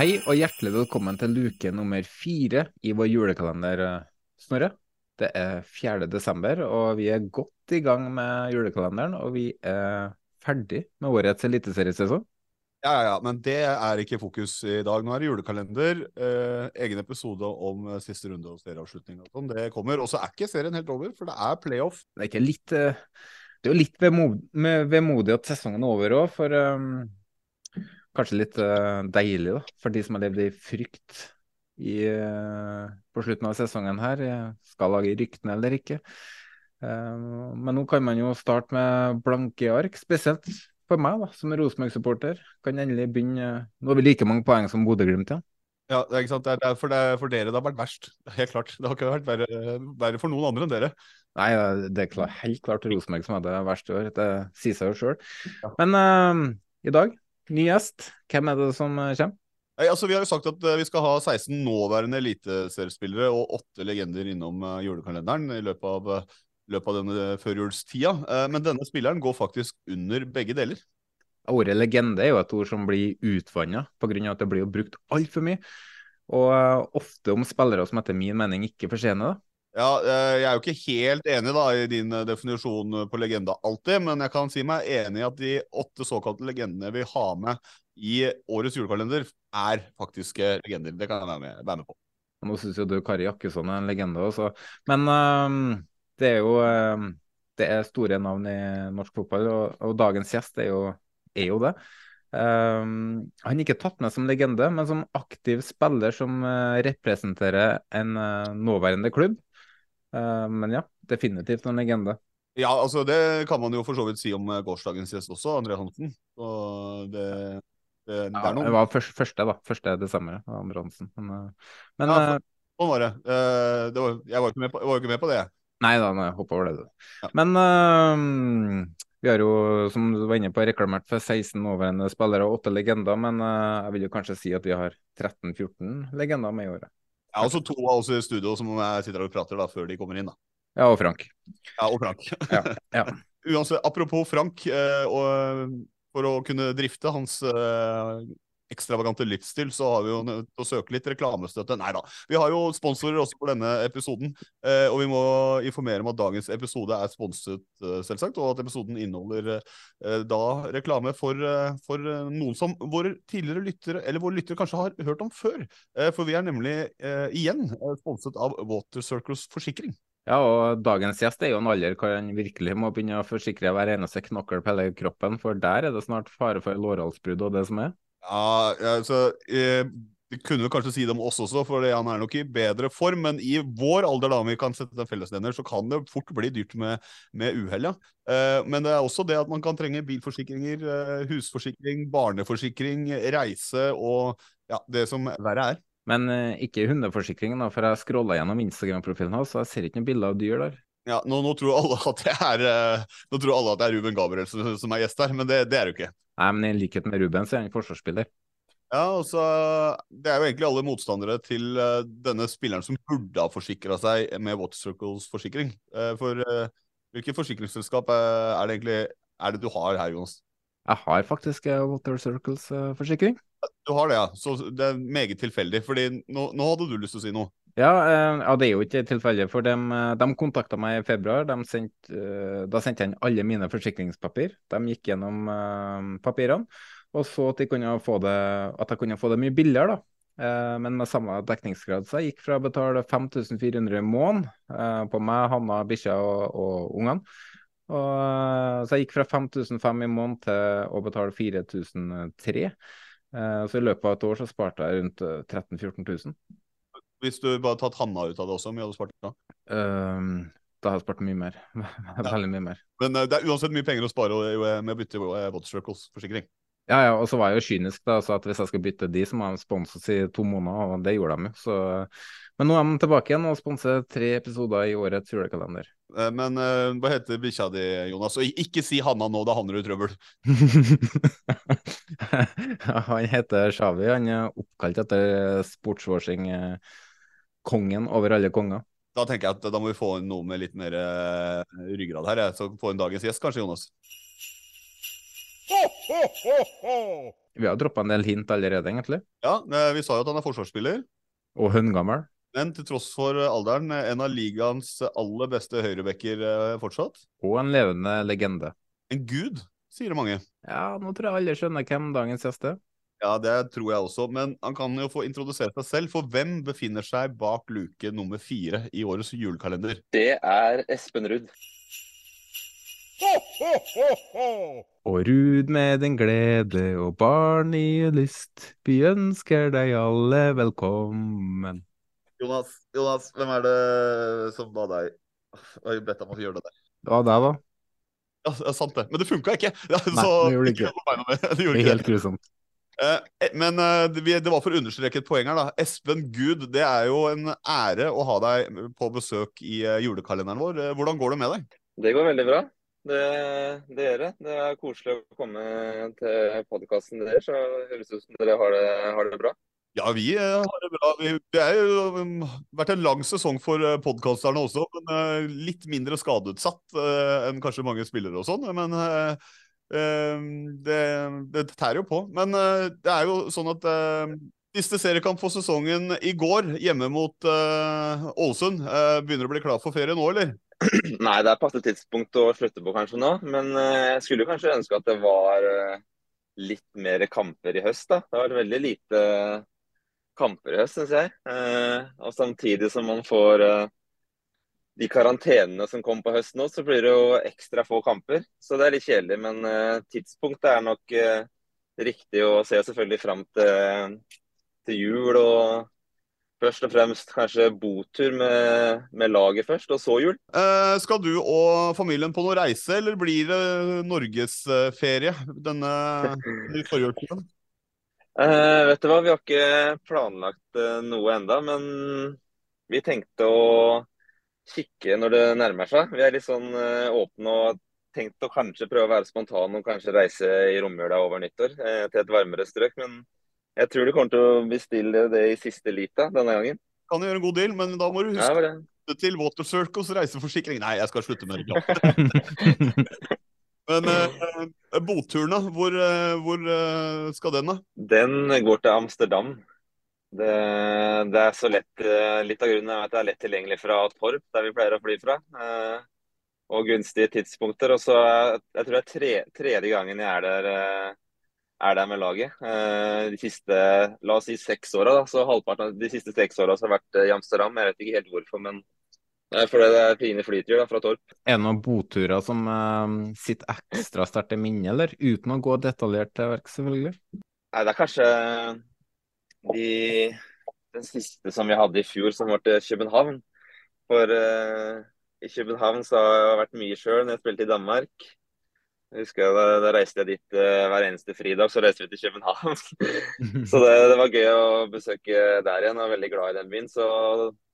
Hei og hjertelig velkommen til luke nummer fire i vår julekalender, eh, Snorre. Det er 4. desember, og vi er godt i gang med julekalenderen. Og vi er ferdig med årets eliteseriesesong. Ja, ja, ja, men det er ikke fokus i dag. Nå er det julekalender. Eh, egen episode om eh, siste runde og serieavslutning og sånn. Det kommer. Og så er ikke serien helt over, for det er playoff. Det er ikke litt eh, Det er jo litt vemod, vemodig at sesongen er over òg, for eh, kanskje litt uh, deilig, da, for de som har levd i frykt i, uh, på slutten av sesongen her. eh, Skal lage ryktene eller ikke. Uh, men nå kan man jo starte med blanke ark, spesielt for meg, da, som Rosenborg-supporter. Kan endelig begynne Nå har vi like mange poeng som Bodø-Glimt igjen. Ja, det er ikke sant? Det er derfor det er for dere det har vært verst. Helt klart. Det har ikke vært verre, verre for noen andre enn dere. Nei, det er klart, helt klart Rosenborg som hadde det verste i år. Det sier seg jo sjøl. Men uh, i dag, ny gjest. Hvem er det som eh, kommer? Altså Vi har jo sagt at eh, vi skal ha 16 nåværende eliteseriespillere og åtte legender innom eh, julekalenderen i løpet av, løpet av denne førjulstida. Men denne spilleren går faktisk under begge deler. Ordet legende er jo et ord som blir utvanna pga. at det blir brukt altfor mye. Og ofte om spillere som etter min mening ikke fortjener det. Ja, eh, Jeg er jo ikke helt enig da i din eh, definisjon på legende alltid, men jeg kan si meg enig i at de åtte såkalte legendene vi har med i årets julekalender, er faktiske legender. Det kan jeg være med, være med på. Nå syns jo du Kari Jakkesson er en legende også. Men øh, det er jo øh, det er store navn i norsk fotball, og, og dagens gjest er jo, er jo det. Um, han er ikke tatt med som legende, men som aktiv spiller som uh, representerer en uh, nåværende klubb. Eh, men ja, definitivt en legende. Ja, altså Det kan man jo for så vidt si om eh, gårsdagens gjest også, André Hansen. Så det, det, det Ja, er noen det var først, første, da. Første desember, André Hansen. Men, eh, men Ja, for- Sånn var det. Det var, jeg, var jo ikke ikke med på det. Nei da, nei, hopp over det. Ja. Men uh, vi har jo, som du var inne på, reklamert for 16 nåværende spillere og 8 legender, men uh, jeg vil jo kanskje si at vi har 13-14 legender med i året. Jeg har også to av oss i studio som jeg sitter og prater da, før de kommer inn. da. Ja, og Frank. Ja, Og Frank. Ja, ja. Uansett, apropos Frank, eh, og for å kunne drifte hans eh, ekstravagante livsstil, så har vi jo nødt til å søke litt reklamestøtte. Nei da. Vi har jo sponsorer også for denne episoden, eh, og vi må informere om at dagens episode er sponset, eh, selvsagt, og at episoden inneholder eh, da reklame for, for noen som våre tidligere lyttere, eller våre lyttere kanskje har hørt om før. For vi er nemlig igjen sponset av Water Circles Forsikring. ja, og dagens gjest er jo en alder hvor han virkelig må begynne å forsikre hver eneste knokkel på hele kroppen, for der er det snart fare for lårhalsbrudd og det som er. Ja, ja, eh, Vi kunne kanskje si det om oss også, for han er nok i bedre form. Men i vår alder, da, om vi kan sette en fellesnevner, så kan det fort bli dyrt med, med uhell. Ja. Eh, men det er også det at man kan trenge bilforsikringer, eh, husforsikring, barneforsikring, reise og ja, det som verre er. Men øh, ikke hundeforsikringen, da, for jeg scrolla gjennom Instagram-profilen hans, og jeg ser ikke noe bilde av dyr der. Ja, nå, nå tror alle at det er eh, Nå tror alle at det er Ruben Gabriel som er gjest her, men det, det er det jo ikke. Nei, men i likhet med Ruben, så er han forsvarsspiller. Ja, og så Det er jo egentlig alle motstandere til eh, denne spilleren som burde ha forsikra seg med Water Circles forsikring. Eh, for hvilket forsikringsselskap er det egentlig er det du har her, Jonas? Jeg har faktisk Water Circles-forsikring. Du har det, ja. Så det er meget tilfeldig. fordi nå, nå hadde du lyst til å si noe. Ja, eh, ja, det er jo ikke tilfeldig, for de, de kontakta meg i februar. Sendt, eh, da sendte jeg inn alle mine forsikringspapir. De gikk gjennom eh, papirene og så at, det, at jeg kunne få det mye billigere. da. Eh, men med samme dekningsgrad. Så jeg gikk fra å betale 5400 i måneden eh, på meg, Hanna, bikkja og, og ungene. Og, eh, så jeg gikk fra 5500 i måneden til å betale 4003. Eh, så i løpet av et år så sparte jeg rundt eh, 13 000-14 000. Hvis du bare tatt Hanna ut av det også, hvor mye hadde du spart da? Um, da har jeg spart mye mer. Veldig mye mer. Men uh, det er uansett mye penger å spare eh, med å bytte Water Watt Circles-forsikring. Ja, ja, og så var jeg jo kynisk, da, så at hvis jeg skal bytte de, så må de sponse oss i to måneder, og det gjorde de jo. Så... Men nå er de tilbake igjen og sponser tre episoder i årets julekalender. Eh, Men uh, hva heter bikkja di, Jonas? Og ikke si Hanna nå, da havner du i trøbbel. han heter Shawi, han er oppkalt etter sportswashing-kongen over alle konger. Da tenker jeg at da må vi få inn noe med litt mer eh, ryggrad her. Så få inn dagens gjest, kanskje, Jonas. Vi har droppa en del hint allerede, egentlig. Ja, eh, vi sa jo at han er forsvarsspiller. Og høngammel. Men til tross for alderen, eh, en av ligaens aller beste høyrebacker fortsatt. Og en levende legende. En gud, sier mange. Ja, nå tror jeg alle skjønner hvem dagens gjest er. Ja, det tror jeg også. Men han kan jo få introdusere seg selv. For hvem befinner seg bak luke nummer fire i årets julekalender? Det er Espen Ruud. Og Ruud med din glede og barn i lyst, vi ønsker deg alle velkommen. Jonas, Jonas, hvem er det som ba deg Jeg har bedt om å gjøre det der? Det var deg, da. Ja, sant det. Men det funka ikke! Ja, Nei, det gjorde det ikke. Det Det gjorde er helt grusomt. Eh, Men eh, det var for å understreke et poeng her, da. Espen Gud, det er jo en ære å ha deg på besøk i eh, julekalenderen vår. Eh, Hvordan går det med deg? Det går veldig bra. Det, det gjør det. Det er koselig å komme til podkasten deres. Så høres ut som dere har det, har det bra. Ja, vi eh, har det bra. Vi, det har jo um, vært en lang sesong for podkasterne også, men eh, litt mindre skadeutsatt eh, enn kanskje mange spillere og sånn. Men eh, eh, det, det tærer jo på. Men eh, det er jo sånn at eh, Siste seriekamp for sesongen i går, hjemme mot eh, Ålesund. Eh, begynner å bli klar for ferie nå, eller? Nei, det er passe tidspunkt å slutte på kanskje nå. Men jeg skulle kanskje ønske at det var litt mer kamper i høst, da. Det har vært veldig lite kamper i høst, syns jeg. Og samtidig som man får de karantenene som kom på høsten òg, så blir det jo ekstra få kamper. Så det er litt kjedelig. Men eh, tidspunktet er nok eh, riktig å se selvfølgelig fram til, til jul. Og først og fremst kanskje botur med, med laget først, og så jul. Eh, skal du og familien på noe reise, eller blir det norgesferie denne forrige uke? Eh, vet du hva, vi har ikke planlagt eh, noe enda, men vi tenkte å kikke når det nærmer seg. Vi er litt sånn eh, åpne og tenkt å kanskje prøve å være spontan og kanskje reise i romjula over nyttår eh, til et varmere strøk. Men jeg tror du kommer til å bestille det i siste lita denne gangen. Kan du gjøre en god deal, men da må du huske ja, det. det til Water Circles reiseforsikring. Nei, jeg skal slutte med reklame. Men eh, boturen, da? Hvor, eh, hvor eh, skal den, da? Den går til Amsterdam. Det, det er så lett eh, Litt av grunnen er at det er lett tilgjengelig fra Torp, der vi pleier å fly fra. eh, Og gunstige tidspunkter. Og så er- jeg tror det er tre, tredje gangen jeg er der, eh, er der med laget. Eh, De siste la oss si seks åra. Så halvparten av de siste seks åra har jeg vært eh, i Amsterdam. Jeg vet ikke helt hvorfor, men er fordi det er fine flyturer fra Torp. Er det noen boturer som eh, sitter ekstra sterkt i minnet, eller? Uten å gå detaljert til verks, selvfølgelig. Nei, det er kanskje de, den siste som vi hadde i fjor, som var til København. For uh, i København så har jeg vært mye sjøl når jeg spilte i Danmark. Jeg husker da, da reiste jeg dit uh, hver eneste fridag, så reiste vi til København. så det, det var gøy å besøke der igjen, og jeg er veldig glad i den byen. Så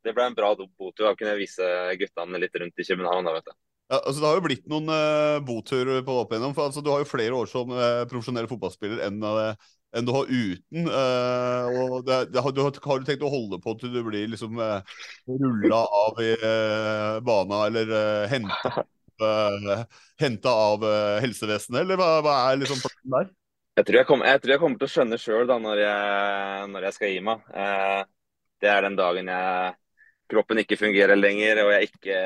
det ble en bra botur. Da kunne jeg vise guttene litt rundt i København. da, vet du. Ja, altså Det har jo blitt noen uh, boturer på opp igjennom. For altså, du har jo flere år som uh, profesjonell fotballspiller enn, eh, enn du har uten. eh, og det, det, har, du, har du tenkt å holde på til du blir liksom eh, rulla av i eh, bana eller eh, henta henta av uh, helsevesenet, eller hva, hva er liksom planen der? Jeg tror jeg, kom, jeg tror jeg kommer til å skjønne sjøl når, jeg- når jeg skal gi meg. Eh, det er den dagen jeg kroppen ikke fungerer lenger, og jeg ikke,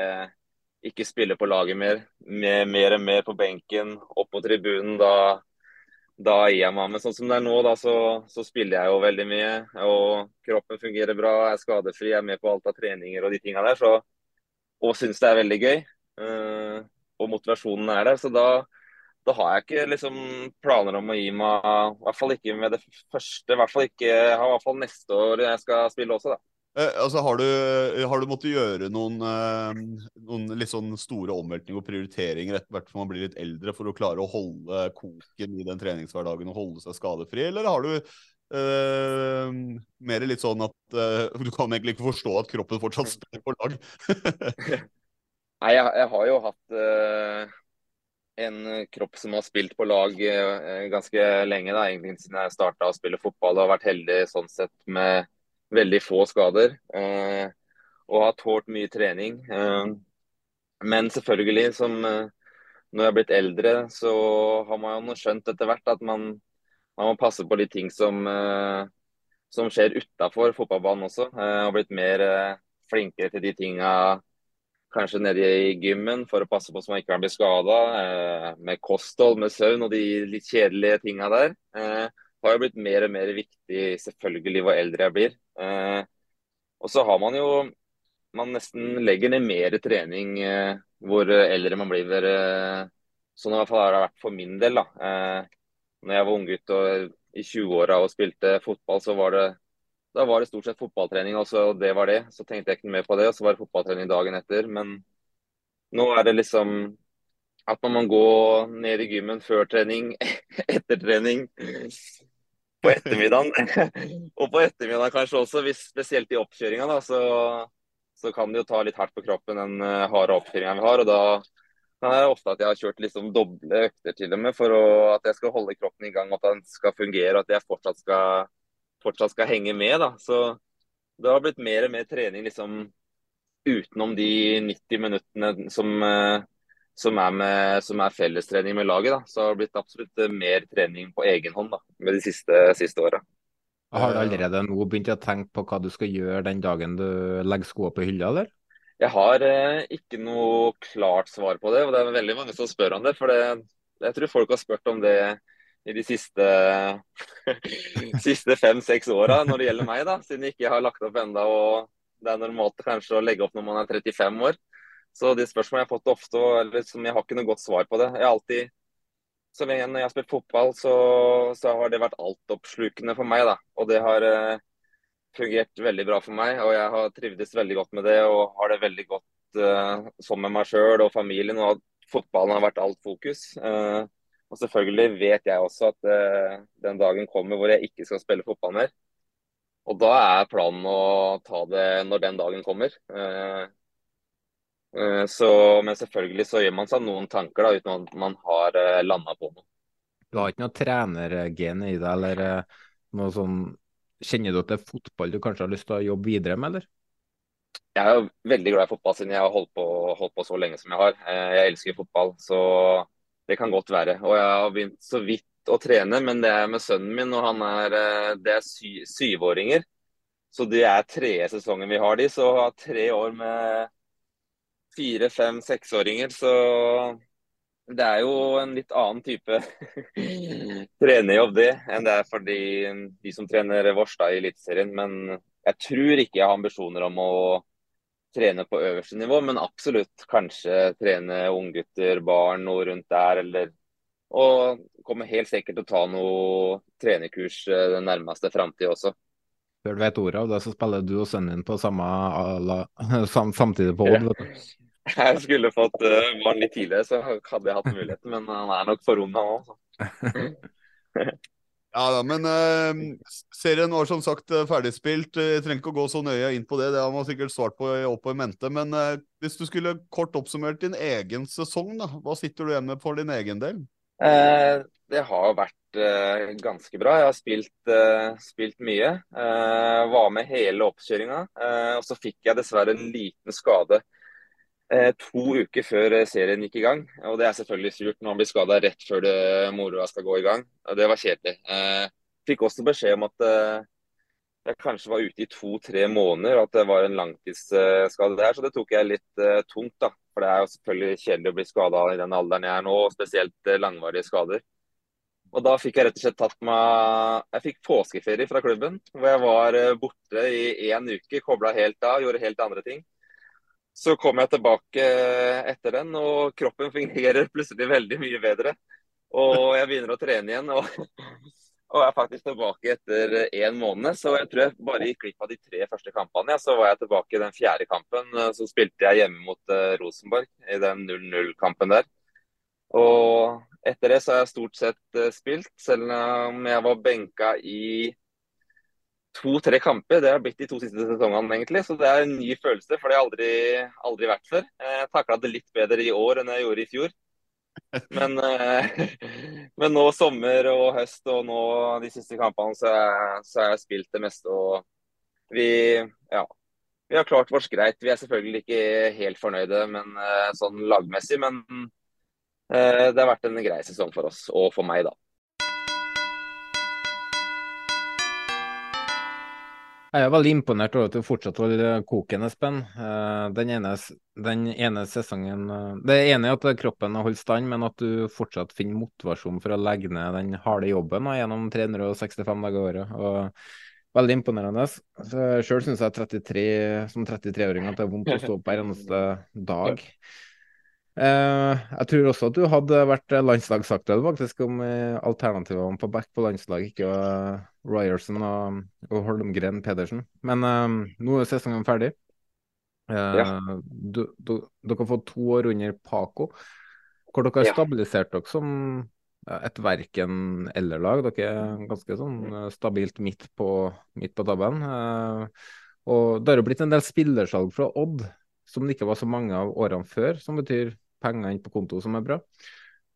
ikke spiller på laget mer, mer, mer og mer på benken, opp mot tribunen, da, da gir jeg meg. Men sånn som det er nå, da, så, så, spiller jeg jo veldig mye. Og kroppen fungerer bra, er skadefri, er med på alt av treninger og de tinga der. Så, og syns det er veldig gøy. Uh, og motivasjonen er der. Så da, da har jeg ikke liksom planer om å gi meg, i hvert fall ikke med det første. I hvert fall ikke, i hvert fall neste år jeg skal spille også, da. Eh, altså, har du, har du måttet gjøre noen, eh, noen litt sånn store omveltninger og prioriteringer etter hvert som man blir litt eldre, for å klare å holde koken i den treningshverdagen og holde seg skadefri, eller har du eh, mer litt sånn at eh, du kan egentlig ikke forstå at kroppen fortsatt spiller på lag? Nei, jeg, jeg, har jo hatt eh, en eh, kropp som har spilt på lag eh, ganske lenge, da, egentlig siden jeg starta å spille fotball. Og har vært heldig sånn sett med veldig få skader. Eh, og har tålt mye trening. men selvfølgelig, som når jeg har blitt eldre, så har man jo skjønt etter hvert at man, man må passe på de ting som, som skjer utafor fotballbanen også. Jeg har blitt mer flinkere til de tinga kanskje nede i gymmen for å passe på så man ikke kan bli skada. Eh, med kosthold, med søvn og de litt kjedelige tinga der. Eh, har jo blitt mer og mer viktig selvfølgelig hvor eldre jeg blir. Eh, og så har man jo Man nesten legger ned mer trening eh, hvor eldre man blir. Eh, sånn i hvert fall har det vært for min del. da. Eh, når jeg var unggutt i 20-åra og spilte fotball, så var det da var det stort sett fotballtrening, og det var det. Så tenkte jeg ikke mer på det, og så var det fotballtrening dagen etter. Men nå er det liksom at man må gå ned i gymmen før trening, etter trening, på ettermiddagen. og på ettermiddagen kanskje også, hvis, spesielt i oppkjøringa, så, så, kan det jo ta litt hardt på kroppen den uh, harde oppkjøringa vi har. og da det ofte at jeg har kjørt liksom doble økter til og med for å, at jeg skal holde kroppen i gang, at den skal fungere og at jeg fortsatt skal fortsatt skal henge med. da. Så det har blitt mer og mer trening liksom utenom de 90 minuttene som, eh, som, er, med, som er, fellestrening med laget. da. Så det har blitt absolutt eh, mer trening på egen hånd da, med de siste, siste åra. Har du allerede nå begynt å tenke på hva du skal gjøre den dagen du legger skoene på hylla, eller? Jeg har eh, ikke noe klart svar på det, og det er veldig mange som spør om det. For det, jeg tror folk har spurt om det i de siste, siste fem-seks åra når det gjelder meg, da, siden jeg ikke har lagt opp enda, og Det er normalt kanskje å legge opp når man er 35 år. Så de spørsmålene jeg har fått ofte, eller som jeg har ikke noe godt svar på det. Jeg har alltid, så lenge jeg har spilt fotball, så, så har det vært altoppslukende for meg. da, Og det har eh, fungert veldig bra for meg. Og jeg har trivdes veldig godt med det og har det veldig godt eh, som med meg sjøl og familien. Og at fotballen har vært alt fokus. Eh, og selvfølgelig vet jeg også at uh, den dagen kommer hvor jeg ikke skal spille fotball mer. Og da er planen å ta det når den dagen kommer. Uh, så, men selvfølgelig så gjør man seg noen tanker da, uten at man har uh, landa på noe. Du har ikke noe trenergen i deg, eller noe sånn Kjenner du at det er fotball du kanskje har lyst til å jobbe videre med, eller? Jeg er jo veldig glad i fotball siden jeg har holdt på, holdt på så lenge som jeg har. Jeg elsker fotball. så det kan godt være. Og jeg har begynt så vidt å trene, men det er med sønnen min, og han er, eh, det er sy syvåringer. Så det er tredje sesongen vi har de, så tre år med fire, fem, seksåringer, så det er jo en litt annen type trenerjobb det, enn det er for de, de som trener Vårstad i Eliteserien. Men jeg tror ikke jeg har ambisjoner om å trene på øverste nivå, men absolutt kanskje trene unggutter, barn, noe rundt der. eller Og kommer helt sikkert til å ta noe trenerkurs eh, den nærmeste framtid også. Før du vet ordet av det, så spiller du og sønnen din på samme samtidig på Odd. Jeg skulle fått uh, barn litt tidligere, så hadde jeg hatt muligheten, men han er nok for ung, han òg. Ja da, men uh, serien var som sagt eh, ferdigspilt. Jeg trenger ikke å gå så nøye inn på det, det har man sikkert svart på opp i mente. Men uh, hvis du skulle kort oppsummert din egen sesong, da, hva sitter du igjen med for din egen del? Uh, det har vært ganske bra. Jeg har spilt, spilt mye. var med hele oppkjøringa. og så fikk jeg dessverre en liten skade Eh, to uker før eh, serien gikk i gang. Og det er selvfølgelig surt når man blir skada rett før det moroa skal gå i gang. Og det var kjedelig. Eh, fikk også beskjed om at jeg kanskje var ute i to-tre måneder, og at det var en langtidsskade der. Så det tok jeg litt tungt, da. For det er jo selvfølgelig kjedelig å bli skada i den alderen jeg er nå, og spesielt langvarige skader. Og da fikk jeg rett og slett tatt meg Jeg fikk påskeferie fra klubben, hvor jeg var borte i én uke, kobla helt av, gjorde helt andre ting. Så kom jeg tilbake etter den, og kroppen fungerer plutselig veldig mye bedre. Og jeg begynner å trene igjen. og og er faktisk tilbake etter én måned. Så jeg tror jeg bare gikk glipp av de tre første kampene. Så var jeg tilbake i den fjerde kampen. Så spilte jeg hjemme mot uh, Rosenborg i den 0-0-kampen der. Og etter det så har jeg stort sett uh, spilt, selv om jeg var benka i to-tre kamper. Det har blitt de to siste sesongene, egentlig. Så det er en ny følelse, for det har jeg aldri, vært før. Jeg takla det litt bedre i år enn jeg gjorde i fjor. Men, eh, men, nå sommer og høst og nå de siste kampene, så, så har jeg spilt det meste. Og vi, ja, vi har klart vårt greit. Vi er selvfølgelig ikke helt fornøyde men, eh, sånn lagmessig, men eh, det har vært en grei sesong for oss, og for meg, da. Jeg er veldig imponert over at du fortsatt holder koken, Espen. Eh, den ene, den ene sesongen eh, Det ene er at kroppen har holdt stand, men at du fortsatt finner motivasjon for å legge ned den harde jobben gjennom 365 dager i året. Og veldig imponerende. Sjøl syns jeg 33, som 33-åring at det er vondt å stå opp hver eneste dag. Uh, jeg tror også at du hadde vært landslagsaktuell faktisk om alternativene på back på landslag ikke Ryerson og, og Holmgren Pedersen. Men um, nå er sesongen ferdig. Ja. Du, du, dere har fått to år under Paco, hvor dere har ja. stabilisert dere som et verken-eller-lag. Dere er ganske sånn stabilt midt på, midt på tabben. og det har jo blitt en del spillersalg fra Odd som det ikke var så mange av årene før, som betyr penger inn på konto, som er bra.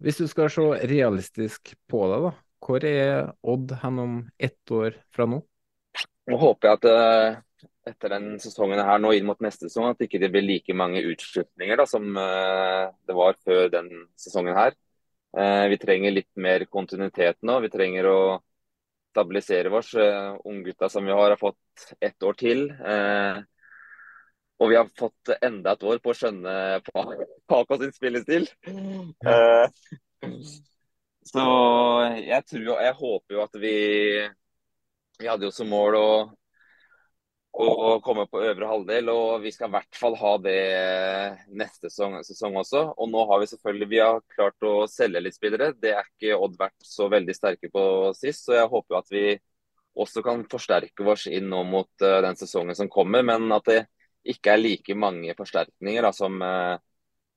Hvis du skal se realistisk på det, da, hvor er Odd hen om ett år fra nå? Nå håper jeg at uh, etter den sesongen her nå inn mot neste sesong, at det ikke blir like mange utslutninger som uh, det var før den sesongen her. Uh, vi trenger litt mer kontinuitet nå. Vi trenger å stabilisere oss. Uh, Unggutta som vi har, har fått ett år til. Uh, og vi har fått enda et år på å skjønne Paco sin spillestil. Ja. Uh, så jeg tror og jeg håper jo at vi Vi hadde jo som mål å, å komme på øvre halvdel, og vi skal i hvert fall ha det neste sesong, sesong, også. Og nå har vi selvfølgelig vi har klart å selge litt spillere. Det er ikke Odd vært så veldig sterke på sist, så jeg håper jo at vi også kan forsterke oss inn nå mot uh, den sesongen som kommer. Men at det ikke er like mange forsterkninger da, som, eh,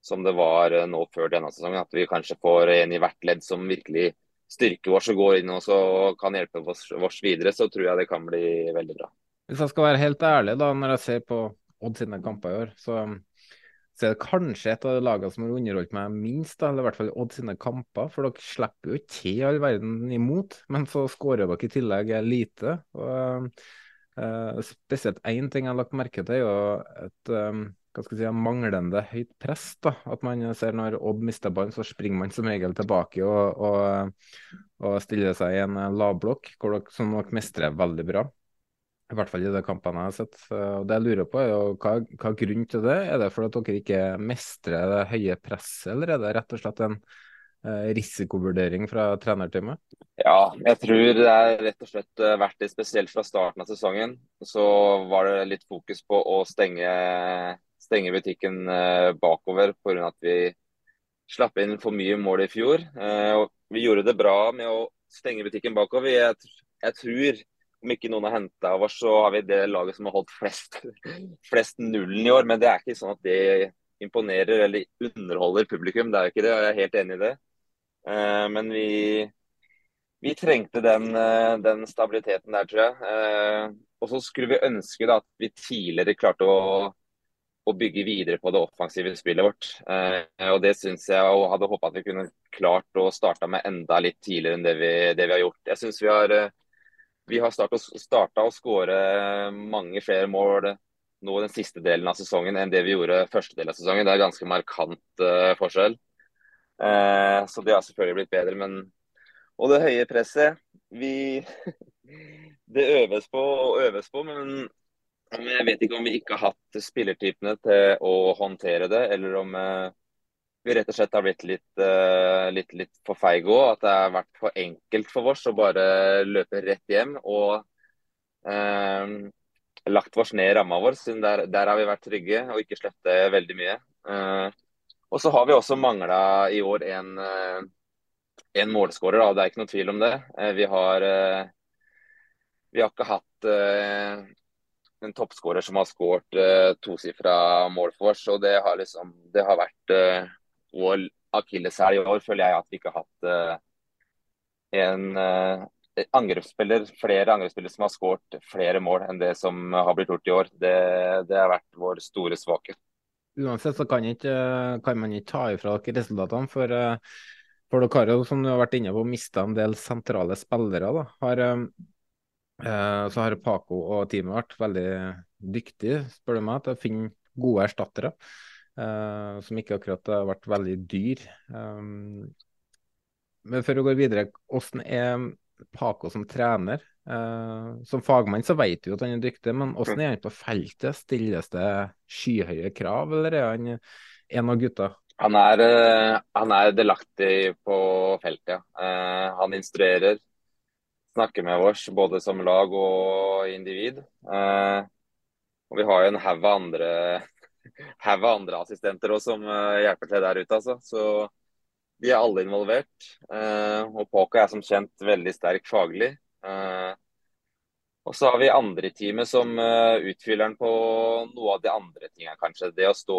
som, det var eh, nå før denne sesongen. At vi kanskje får en i hvert ledd som virkelig styrker oss og går inn og kan hjelpe oss, oss, videre, så tror jeg det kan bli veldig bra. Hvis jeg skal være helt ærlig, da, når jeg ser på Odd sine kamper i år, så, så, er det kanskje et av de lagene som har underholdt meg minst, da, eller i hvert fall Odd sine kamper. For dere slipper jo ikke til all verden imot, men så skårer dere i tillegg lite. og Uh, spesielt én ting jeg har lagt merke til, er jo et um, hva skal si, manglende høyt press. da, At man ser når Odd mister ballen, så springer man som regel tilbake og, og, og stiller seg i en lavblokk, som dere mestrer veldig bra. I hvert fall i de kampene jeg har sett. Og det jeg lurer på, er jo hva, hva er grunnen til det? Er det fordi dere ikke mestrer det høye presset, eller er det rett og slett en Eh, risikovurdering fra trenerteamet? Ja, jeg tror det er rett og slett eh, vært det spesielt fra starten av sesongen. Så var det litt fokus på å stenge, stenge butikken eh, bakover pga. at vi slapp inn for mye mål i fjor. Vi gjorde det bra med å stenge butikken bakover. Jeg, tror om ikke noen har henta av oss, så har vi det laget som har holdt flest, flest nullen i år. Men det er ikke sånn at det imponerer eller underholder publikum. Det er jo ikke det, jeg er helt enig i det. Eh, men vi, vi trengte den, eh, den, stabiliteten der, tror jeg. Eh, og så skulle vi ønske da, at vi tidligere klarte å, å, bygge videre på det offensive spillet vårt. Og det syns jeg og hadde håpa at vi kunne klart å starte med enda litt tidligere enn det vi, det vi har gjort. Jeg synes vi har, vi har starta å skåre mange flere mål nå den siste delen av sesongen enn det vi gjorde første del av sesongen. Det er ganske markant forskjell. Eh, så det har selvfølgelig blitt bedre. Men, og det høye presset vi, det øves på og øves på, men jeg vet ikke om vi ikke har hatt spillertypene til å håndtere det, eller om eh, vi rett og slett har blitt litt, uh, litt, litt for feige òg. At det har vært for enkelt for oss å bare løpe rett hjem og eh, lagt oss ned i ramma vår. siden der, der, har vi vært trygge og ikke sluppet veldig mye. Eh, og så har vi også mangla i år en, en målskårer. Det er ikke noe tvil om det. vi har vi har ikke hatt en toppskårer som har skåret uh, tosifra mål for oss. og Det har, liksom, det har vært uh, vår akilleshæl i år føler jeg at vi ikke har hatt uh, en uh, angrepsspiller, flere angrepsspillere som har skåret flere mål enn det som har blitt gjort i år. Det, det har vært vår store svakhet. Uansett så kan, ikke, kan, man ikke ta ifra dere resultatene. For, uh, for dere har jo, som du har vært inne på, mista en del sentrale spillere. da. Har, så har Paco og teamet vært veldig dyktige, spør du meg, til å finne gode erstattere. Uh, som ikke akkurat har vært veldig dyr. Um, men før vi går videre, hvordan er Paco som trener? Som fagmann så vet du at han er dyktig, men hvordan er han på feltet? Stilles det skyhøye krav, eller er han en av gutta? Han er, han er delaktig på feltet, ja. han instruerer, snakker med oss både som lag og individ. og vi har jo en haug av andre andre assistenter også, som uh, hjelper til der ute. Altså. Så de er alle involvert. Uh, og Poka er som kjent veldig sterk faglig. Og så har vi andre i teamet som utfyller den på noe av de andre tingene, kanskje. Det å stå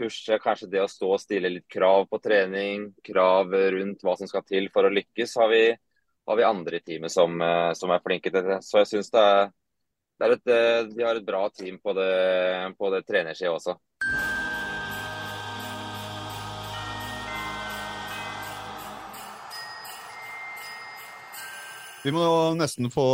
pushe, kanskje det å stå og stille litt krav på trening, krav rundt hva som skal til for å lykkes, har vi, har vi andre i teamet som, som er flinke til det. Så jeg syns det er et, eh, de har et bra team på det, på det trenersida også. Vi må nesten få,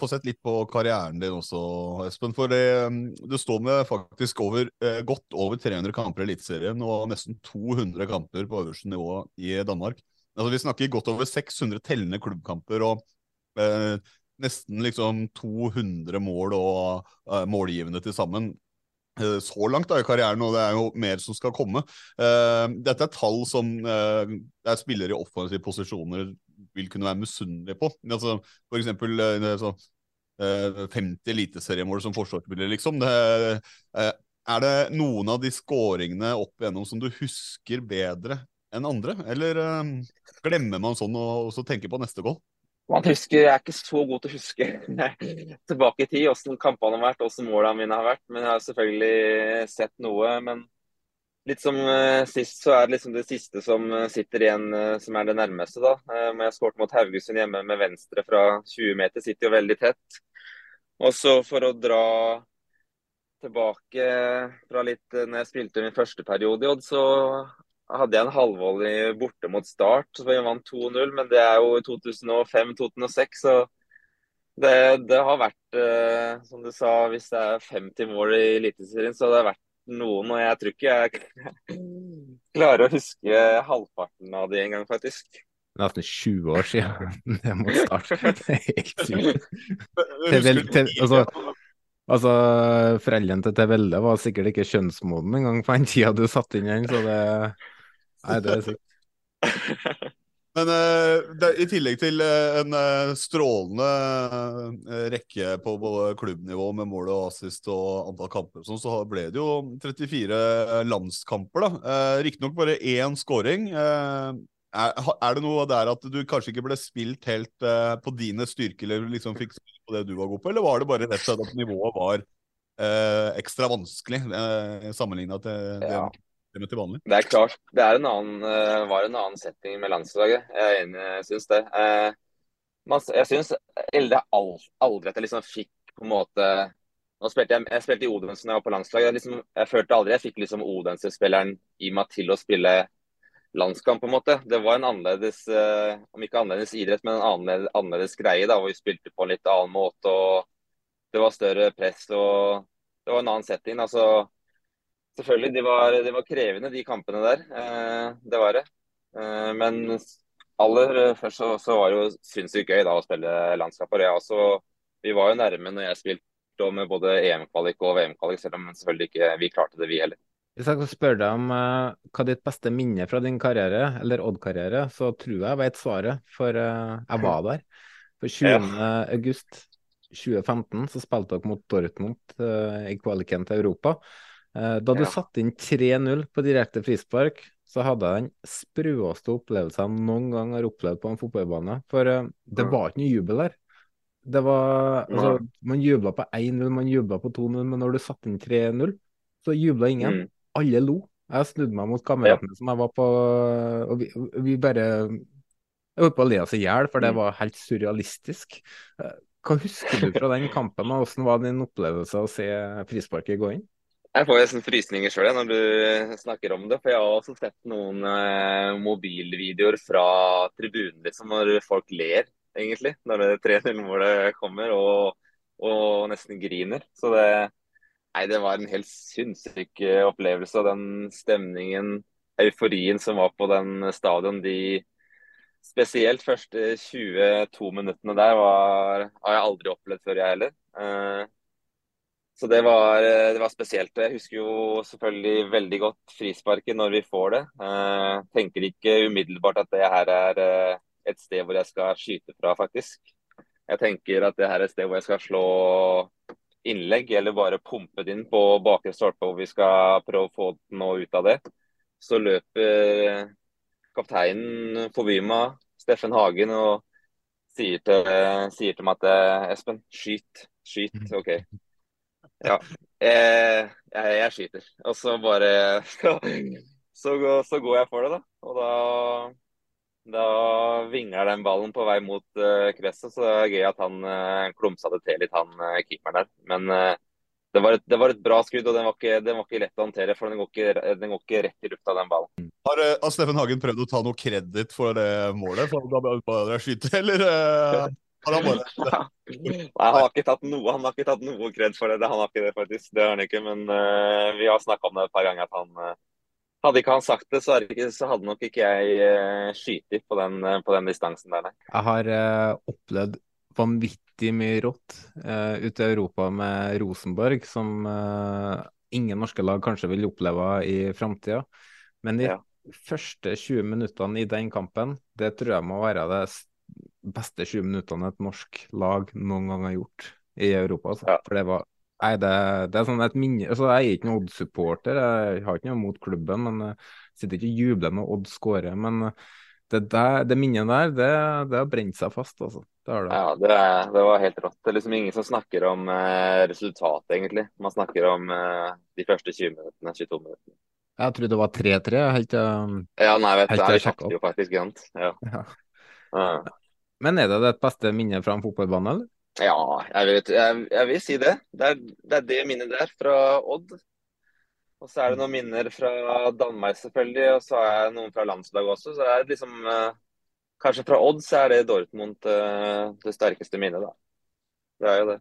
få, sett litt på karrieren din også, Espen. For det, du står med faktisk over, eh, godt over 300 kamper i Eliteserien og nesten 200 kamper på øverste nivå i Danmark. Altså, vi snakker godt over 600 tellende klubbkamper. og eh, nesten liksom 200 mål og eh, målgivende til sammen. Eh, så langt da i karrieren, og det er jo mer som skal komme. Uh, dette er tall som det er spillere i offensive posisjoner vil kunne være misunnelige på. Altså, for eksempel så, 50 eliteseriemål som forsvarsspiller, liksom. Det, er det noen av de skåringene opp igjennom som du husker bedre enn andre? Eller glemmer man sånn og så tenker på neste goal? Man husker, Jeg er ikke så god til å huske tilbake i tid hvordan kampene har vært, hvordan målene mine har vært. Men jeg har selvfølgelig sett noe. Men litt som uh, sist, så er det liksom det siste som uh, sitter igjen, uh, som er det nærmeste. da. Uh, jeg skåret mot Haugesund hjemme med venstre fra 20 meter, sitter jo veldig tett. Og så for å dra tilbake fra litt når jeg spilte min første periode i Odd, så hadde jeg en halvvolley borte mot Start, så vi vant 2-0. Men det er jo 2005-2006, så det, det, har vært, eh, som du sa, hvis det er 50 mål i Eliteserien, så det har vært noen. Og jeg tror ikke jeg klarer å huske halvparten av de en gang, faktisk. Nesten 20 år siden det mot Start. Det er helt sykt. Altså, altså, foreldrene til Tevelle var sikkert ikke kjønnsmoden engang på den tida du satte inn den, så det Nei, det er sikkert. Men uh, det, i tillegg til uh, en uh, strålende rekke på både klubbnivå med mål og assist og antall kamper, sånn, så ble det jo 34 landskamper. da. Uh, Riktignok bare én scoring. Er, er, det noe der at du kanskje ikke ble spilt helt på dine styrker, eller liksom fikk spilt på det du var god på, eller var det bare rett og slett at nivået var ekstra vanskelig uh, sammenligna til det? Ja systemet til vanlig? Det er klart. Det er en annen, eh, var en annen setting med landslaget. Jeg er enig, jeg syns det. Eh, jeg syns Elde aldri at jeg liksom fikk på en måte nå spilte jeg, jeg spilte i Odense da jeg var på landslaget. Jeg, liksom, jeg følte aldri jeg fikk liksom Odense-spilleren i meg til å spille landskamp. på en måte. Det var en annerledes, eh, om ikke annerledes idrett, men en annerledes, annerledes greie. da, hvor Vi spilte på en litt annen måte. og Det var større press. og Det var en annen setting. altså Selvfølgelig, de var, de var, krevende, de kampene der. Eh, det var det. Eh, men aller først så, så var det jo sinnssykt gøy da å spille landskaper. Jeg også, vi var jo nærme når jeg spilte med både EM-kvalik og VM-kvalik, selv om selvfølgelig ikke vi klarte det, vi heller. Hvis jeg skal spørre deg om uh, hva ditt beste minne fra din karriere, eller Odd-karriere, så tror jeg jeg vet svaret, for uh, jeg var der. For 20. Ja. august 2015 så spilte dere mot Dortmund uh, i kvaliken til Europa. Da du ja. satte inn 3-0 på direkte frispark, så hadde jeg den sprøeste opplevelsen jeg noen gang har opplevd på en fotballbane. For det var ikke noe jubel der. Det var, altså, man jubla på 1-0, man jubla på 2-0, men når du satte inn 3-0, så jubla ingen. Mm alle lo. Jeg snudde meg mot kameratene ja. som jeg var på, og vi, vi bare Jeg holdt på å le oss i hjel, for det mm. var helt surrealistisk. Eh, hva husker du fra den kampen, og hvordan var din opplevelse å se frisparket gå inn? Jeg får nesten frysninger sjøl når du snakker om det. For jeg har også sett noen eh, mobilvideoer fra tribunen liksom, når folk ler, egentlig. Når det 3-0-målet kommer og, og, nesten griner. Så det, Nei, det var en helt sinnssyk opplevelse. opplevelse. Den stemningen, euforien som var på den stadion, de spesielt første 22 minuttene der, var, har jeg aldri opplevd før, jeg heller. Eh, så det var, eh, det var, spesielt. Jeg husker jo selvfølgelig veldig godt frisparket når vi får det. tenker ikke umiddelbart at det her er et sted hvor jeg skal skyte fra, faktisk. Jeg tenker at det her er et sted hvor jeg skal slå innlegg, eller bare pumpe det inn på bakre stolpe hvor vi skal prøve å få noe ut av det. Så løper kapteinen forbi meg, Steffen Hagen, og sier til, sier til meg at eh, Espen, skyt. Skyt. OK. Ja. Jeg, jeg, jeg skyter. Og så bare så, så, går jeg for det, da. Og da da vingler den ballen på vei mot uh, kresset, så det er gøy at han uh, klumsa det til litt, han uh, keeperen der. Men uh, det, var et, det, var et, bra skudd, og den var, ikke, den var ikke lett å håndtere. For den går ikke, den går ikke rett i lufta, den ballen. Har, har Steffen Hagen prøvd å ta noe kreditt for det målet? For da bare skyte, eller har han bare Nei, han har ikke tatt noe Han har ikke tatt noe kred for det. Han har ikke det, faktisk. Det har han ikke. Men vi har snakka om det et par ganger, at han hadde ikke han sagt det, så, ikke, så hadde nok ikke jeg uh, skutt på, uh, på, den distansen der, nei. Jeg har uh, opplevd vanvittig mye rått uh, ute i Europa med Rosenborg, som ingen norske lag kanskje vil oppleve i framtida. Men de ja. første 20 minuttene i den kampen, det tror jeg må være det beste 20 minuttene et norsk lag noen gang har gjort i Europa. Altså. Ja. For det var Nei, det, det, er sånn et minne altså, Jeg er ikke noen Odd-supporter, jeg har ikke noe mot klubben. men Jeg sitter ikke og jubler når Odd scorer. Men det, der, det minnet der, det, det, har brent seg fast. altså. Det har det. Ja, det, det, var helt rått. Det er liksom ingen som snakker om eh, resultatet, egentlig. Man snakker om eh, de første 20 minuttene, 22 minuttene. Jeg trodde det var 3-3 helt til Ja, nei, vet du, jeg sjekket jo faktisk grønt. Ja. Ja. Men er det ditt beste minne fra en fotballbane, eller? Ja, jeg, vet, jeg, jeg, vil si det. Det er, det er det minnet der fra Odd. Og så er det noen minner fra Danmark, selvfølgelig. Og så er det noen fra landslaget også. Så det er liksom eh, Kanskje fra Odd så er det Dortmund eh, det sterkeste minnet, da. Det er jo det.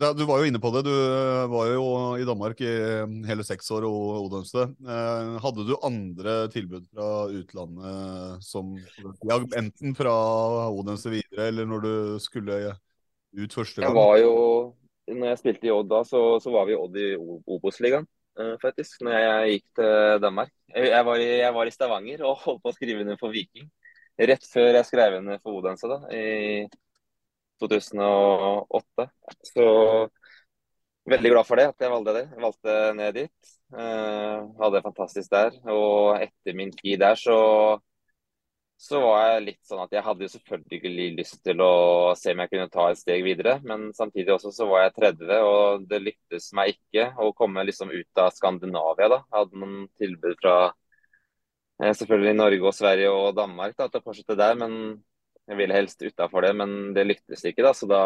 Da, du var jo inne på det. Du eh, var jo i Danmark i eh, hele seks år og Odense. Eh, hadde du andre tilbud fra utlandet som ja, Enten fra Odense videre, eller når du skulle ut første gang? Jeg var jo, når jeg spilte i Odd da, så, så var vi i Odd i Obos-ligaen, faktisk. Når jeg gikk til Danmark. Jeg, jeg, var i, jeg, var i, Stavanger og holdt på å skrive under for Viking. Rett før jeg skrev under for Odense, da, i 2008. Så veldig glad for det, at jeg valgte det. Jeg valgte ned dit. Uh, hadde det fantastisk der. Og etter min tid der så så var jeg litt sånn at jeg hadde jo selvfølgelig lyst til å se om jeg kunne ta et steg videre. Men samtidig også så var jeg 30, og det lyktes meg ikke å komme liksom ut av Skandinavia. da. Jeg hadde noen tilbud fra eh, selvfølgelig Norge og Sverige og Danmark da, til å fortsette der. men jeg ville helst utafor det, men det lyktes ikke. da, Så da,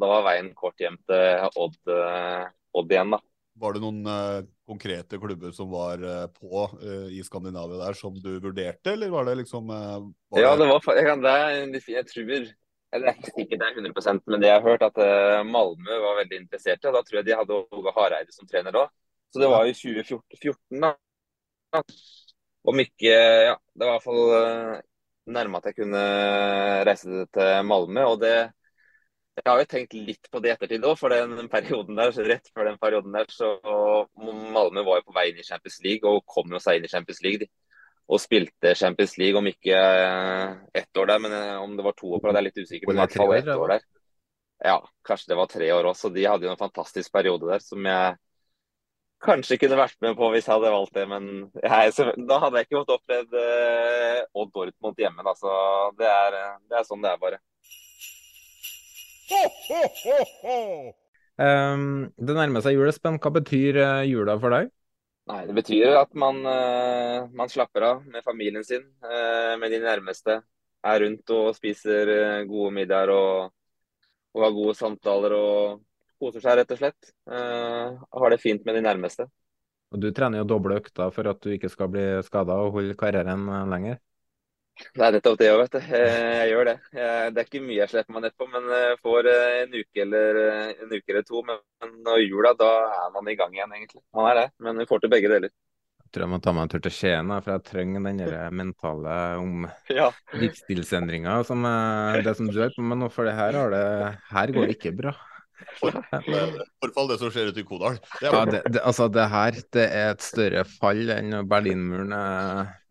da var veien kort hjem til Odd, eh, Odd igjen. da. Var det noen uh, konkrete klubber som var uh, på uh, i Skandinavia der, som du vurderte, eller var det liksom var Ja, det var jeg, det jeg tror eller jeg er ikke sikkert det er 100% men det jeg har hørt, at Malmö var veldig interessert i. Da tror jeg de hadde Åge Hareide som trener da. Så det var i 2014, da. Om ikke Ja, det var i hvert fall nærme at jeg kunne reise til Malmö. Og det Jeg har jo tenkt litt på det i ettertid òg, for den perioden der, så rett før den perioden der, så Malmö var jo på vei inn i Champions League og kom jo seg inn i Champions League. De. Og spilte Champions League om ikke eh, ett år der, men eh, om det var to år på det, det er litt usikkert. Men i hvert fall ett år der. Ja, kanskje det var tre år også. De hadde jo en fantastisk periode der som jeg kanskje kunne vært med på hvis jeg hadde valgt det, men jeg, så, da hadde jeg ikke fått opplevd uh, Odd Dortmund hjemme. Da, så det er, det er sånn det er, bare. Um, det nærmer seg jul, Espen. Hva betyr uh, jula for deg? Nei, Det betyr at man, uh, man slapper av med familien sin, uh, med de nærmeste. Er rundt og spiser gode middager og, og har gode samtaler og koser seg, rett og slett. har det fint med de nærmeste. Og Du trener jo doble økter for at du ikke skal bli skada og holde karrieren lenger? Det er nettopp det òg, vet du. Jeg gjør det. Det er ikke mye jeg slipper meg nedpå, men jeg får en uke eller en uke eller to. Men når jula, da er man i gang igjen, egentlig. Man er det. Men vi får til begge deler. Jeg tror jeg må ta meg en tur til Skien, for jeg trenger den mentale om ja. livsstilsendringa som det som du er på med nå, for det her, det, her går det ikke bra. Forfall, det som skjer ute i Kodal. Det, ja, det, det, altså, det her det er et større fall enn Berlinmuren.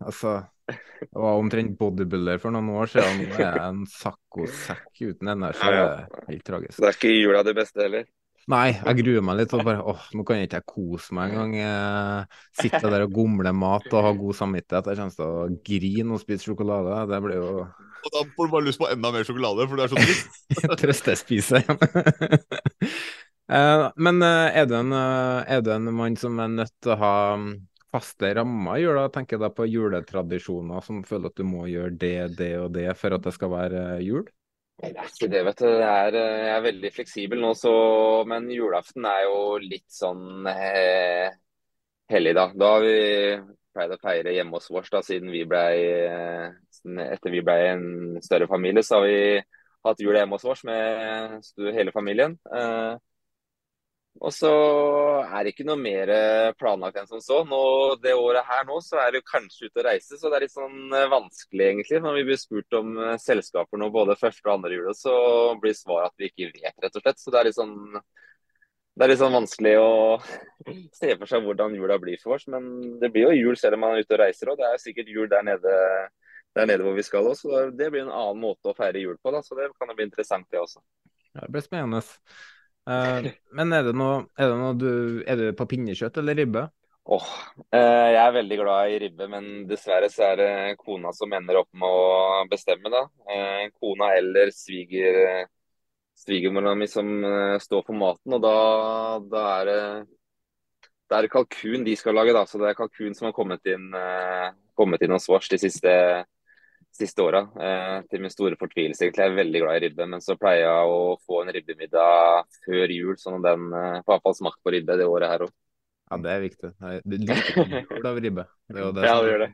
Altså, det var omtrent bodybuilder for noen år siden er en saccosekk uten energi. Det er helt tragisk. Det er ikke jula det beste heller? Nei, jeg gruer meg litt. Bare, åh, nå kan jeg ikke kose meg engang. Sitte der og gomle mat og ha god samvittighet. Jeg kommer til å grine og spise sjokolade. Det blir jo Og da får du bare lyst på enda mer sjokolade, for det er så trist. Trøstespise. uh, men uh, er, du en, uh, er du en mann som er nødt til å ha faste rammer i jula? tenker jeg da på juletradisjoner som føler at du må gjøre det, det og det for at det skal være jul? Det er ikke det, vet du. Det er, jeg er veldig fleksibel nå, så, men julaften er jo litt sånn eh, hellig, da. Da har vi pleid å feire hjemme hos oss, da, siden vi ble, etter vi ble en større familie. Så har vi hatt jul hjemme hos oss med hele familien. Eh, og så er det ikke noe mer planlagt enn som så. Nå, det året her nå så er vi kanskje ute og reise, så det er litt sånn eh, vanskelig egentlig. Når vi blir spurt om eh, selskaper nå både første og andre julet, så blir svaret at vi ikke vet, rett og slett. Så det er litt sånn, er litt sånn vanskelig å se for seg hvordan jula blir for oss. Men det blir jo jul selv om man er ute og reiser òg. Det er sikkert jul der nede, der nede hvor vi skal òg. Så det blir en annen måte å feire jul på. Da. Så det kan jo bli interessant, det også. Ja, det blir spennende. Uh, men er det, noe, er det noe, du Er det på pinnekjøtt eller ribbe? Oh, eh, jeg er veldig glad i ribbe, men dessverre så er det kona som ender opp med å bestemme. da. Eh, kona eller sviger, svigermora mi som står for maten, og da, da er det det er kalkun de skal lage, da. Så det er kalkun som har kommet inn, kommet inn hos oss de siste siste åra. Eh, til min store fortvilelse. Egentlig er veldig glad i ribbe, men så pleier jeg å få en ribbemiddag før jul, sånn at den eh, får iallfall smakt på ribbe det året her òg. Ja, det er viktig. Du liker jul av ribbe. Det er det ja, det gjør det.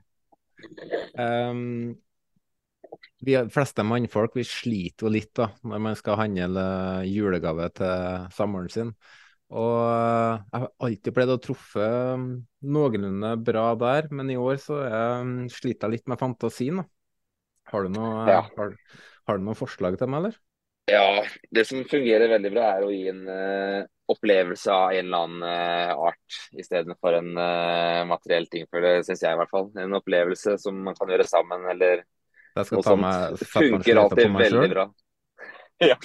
Um, vi fleste mannfolk vi sliter jo litt da, når man skal handle julegave til samboeren sin. Og eh, jeg har alltid pleid å truffe ehm, noenlunde bra der, men i år så jeg, sliter jeg litt med fantasien. da. Har du noe, ja. har, har du noen forslag til meg, eller? Ja, det som fungerer veldig bra, er å gi en uh, opplevelse av en eller annen uh, art istedenfor en uh, materiell ting. For det syns jeg i hvert fall. En opplevelse som man kan gjøre sammen, eller noe sånt. Meg, funker alltid veldig bra. ja.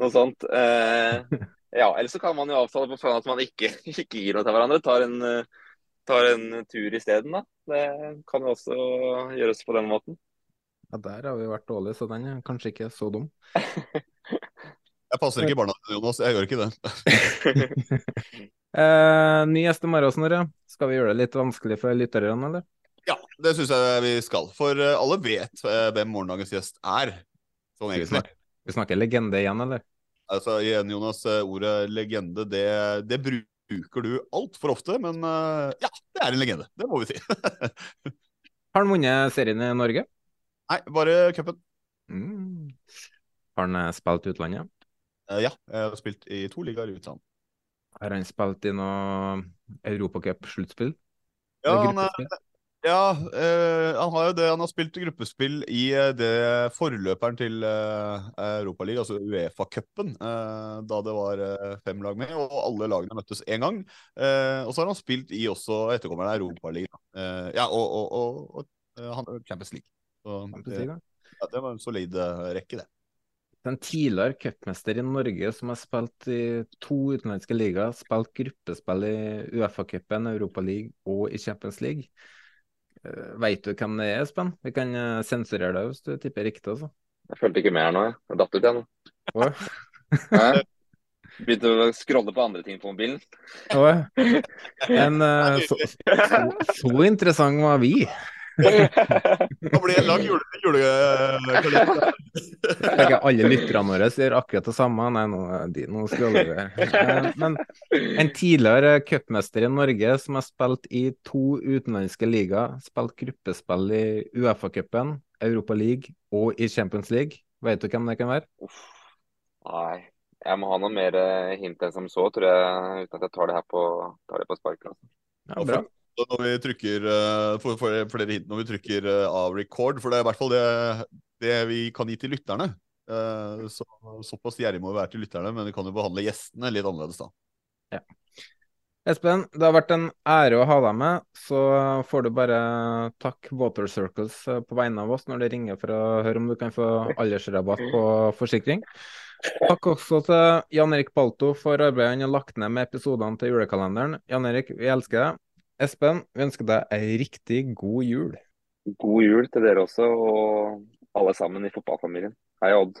noe sånt. Uh, ja, Eller så kan man jo avtale på forhånd at man ikke, ikke, gir noe til hverandre. Tar en tar en tur isteden, da. Det kan jo også gjøres på den måten. Ja, der har vi vært dårlige, så den er kanskje ikke så dum. jeg passer ikke barna dine, Jonas. Jeg gjør ikke det. eh, ny gjest i morgen, Snorre. Skal vi gjøre det litt vanskelig for lytterne, eller? Ja, det syns jeg vi skal. For eh, alle vet eh, hvem morgendagens gjest er. Sånn egentlig. Vi snakker, vi snakker legende igjen, eller? Altså, igjen, Jonas, eh, ordet legende, det, det bruker bruker du altfor ofte, men uh, ja, det er en legende. Det må vi si. har han vunnet serien i Norge? Nei, bare cupen. Mm. Har han eh, spilt i utlandet? Uh, ja, jeg har spilt i to ligaer i utlandet. Har han spilt i noe Europacup-sluttspill? Ja, han er, Ja, eh, han har jo det. Han har spilt gruppespill i eh, det forløperen til eh, Europaligaen, altså Uefa-cupen, eh, da det var fem lag med, og alle lagene møttes én gang. Og så har han spilt i også etterkommerne Europaligaen. Uh, ja, og, og, og, og han, Champions League. Så, det, ja. det var en solid rekke, det. Den tidligere cupmester i Norge som har spilt i to utenlandske ligaer, spilt gruppespill i Uefa-cupen, Europaligaen og i Champions League. Uh, Veit du hvem det er, Espen? Vi kan eh, sensurere deg hvis du tipper riktig. altså. Jeg fulgte ikke med her nå, jeg. Jeg datt ut igjen. nå. Begynte å scrolle på andre ting på mobilen. Oi. En, eh, så, så, så interessant var vi. Det blir en lang jule... jule alle lytterne våre gjør akkurat det samme. Nei, nå, de, nå. Eh, Men en tidligere cupmester i Norge som har spilt i to utenlandske ligaer, spilt gruppespill i Uefa-cupen, Europa League og i Champions League. Vet du hvem det kan være? Nei, jeg må ha noe mer eh, hint enn som så, tror jeg, uten at jeg tar det her på, tar det på sparket. Altså. Ja, bra. Når vi trykker eh, for, for flere hint når vi trykker eh, av record, for det er i hvert fall det, det vi kan gi til lytterne. Eh, Så, såpass gjerrig må vi være til lytterne, men vi kan jo behandle gjestene litt annerledes da. Espen, det har vært en ære å ha deg med. Så får du bare takke Water Circles på vegne av oss når det ringer for å høre om du kan få aldersrabatt på forsikring. Takk også til Jan Erik Balto for arbeidet han har lagt ned med episodene til julekalenderen. Jan Erik, vi elsker deg. Espen, vi ønsker deg ei riktig god jul. God jul til dere også, og alle sammen i fotballfamilien. Hei, Odd.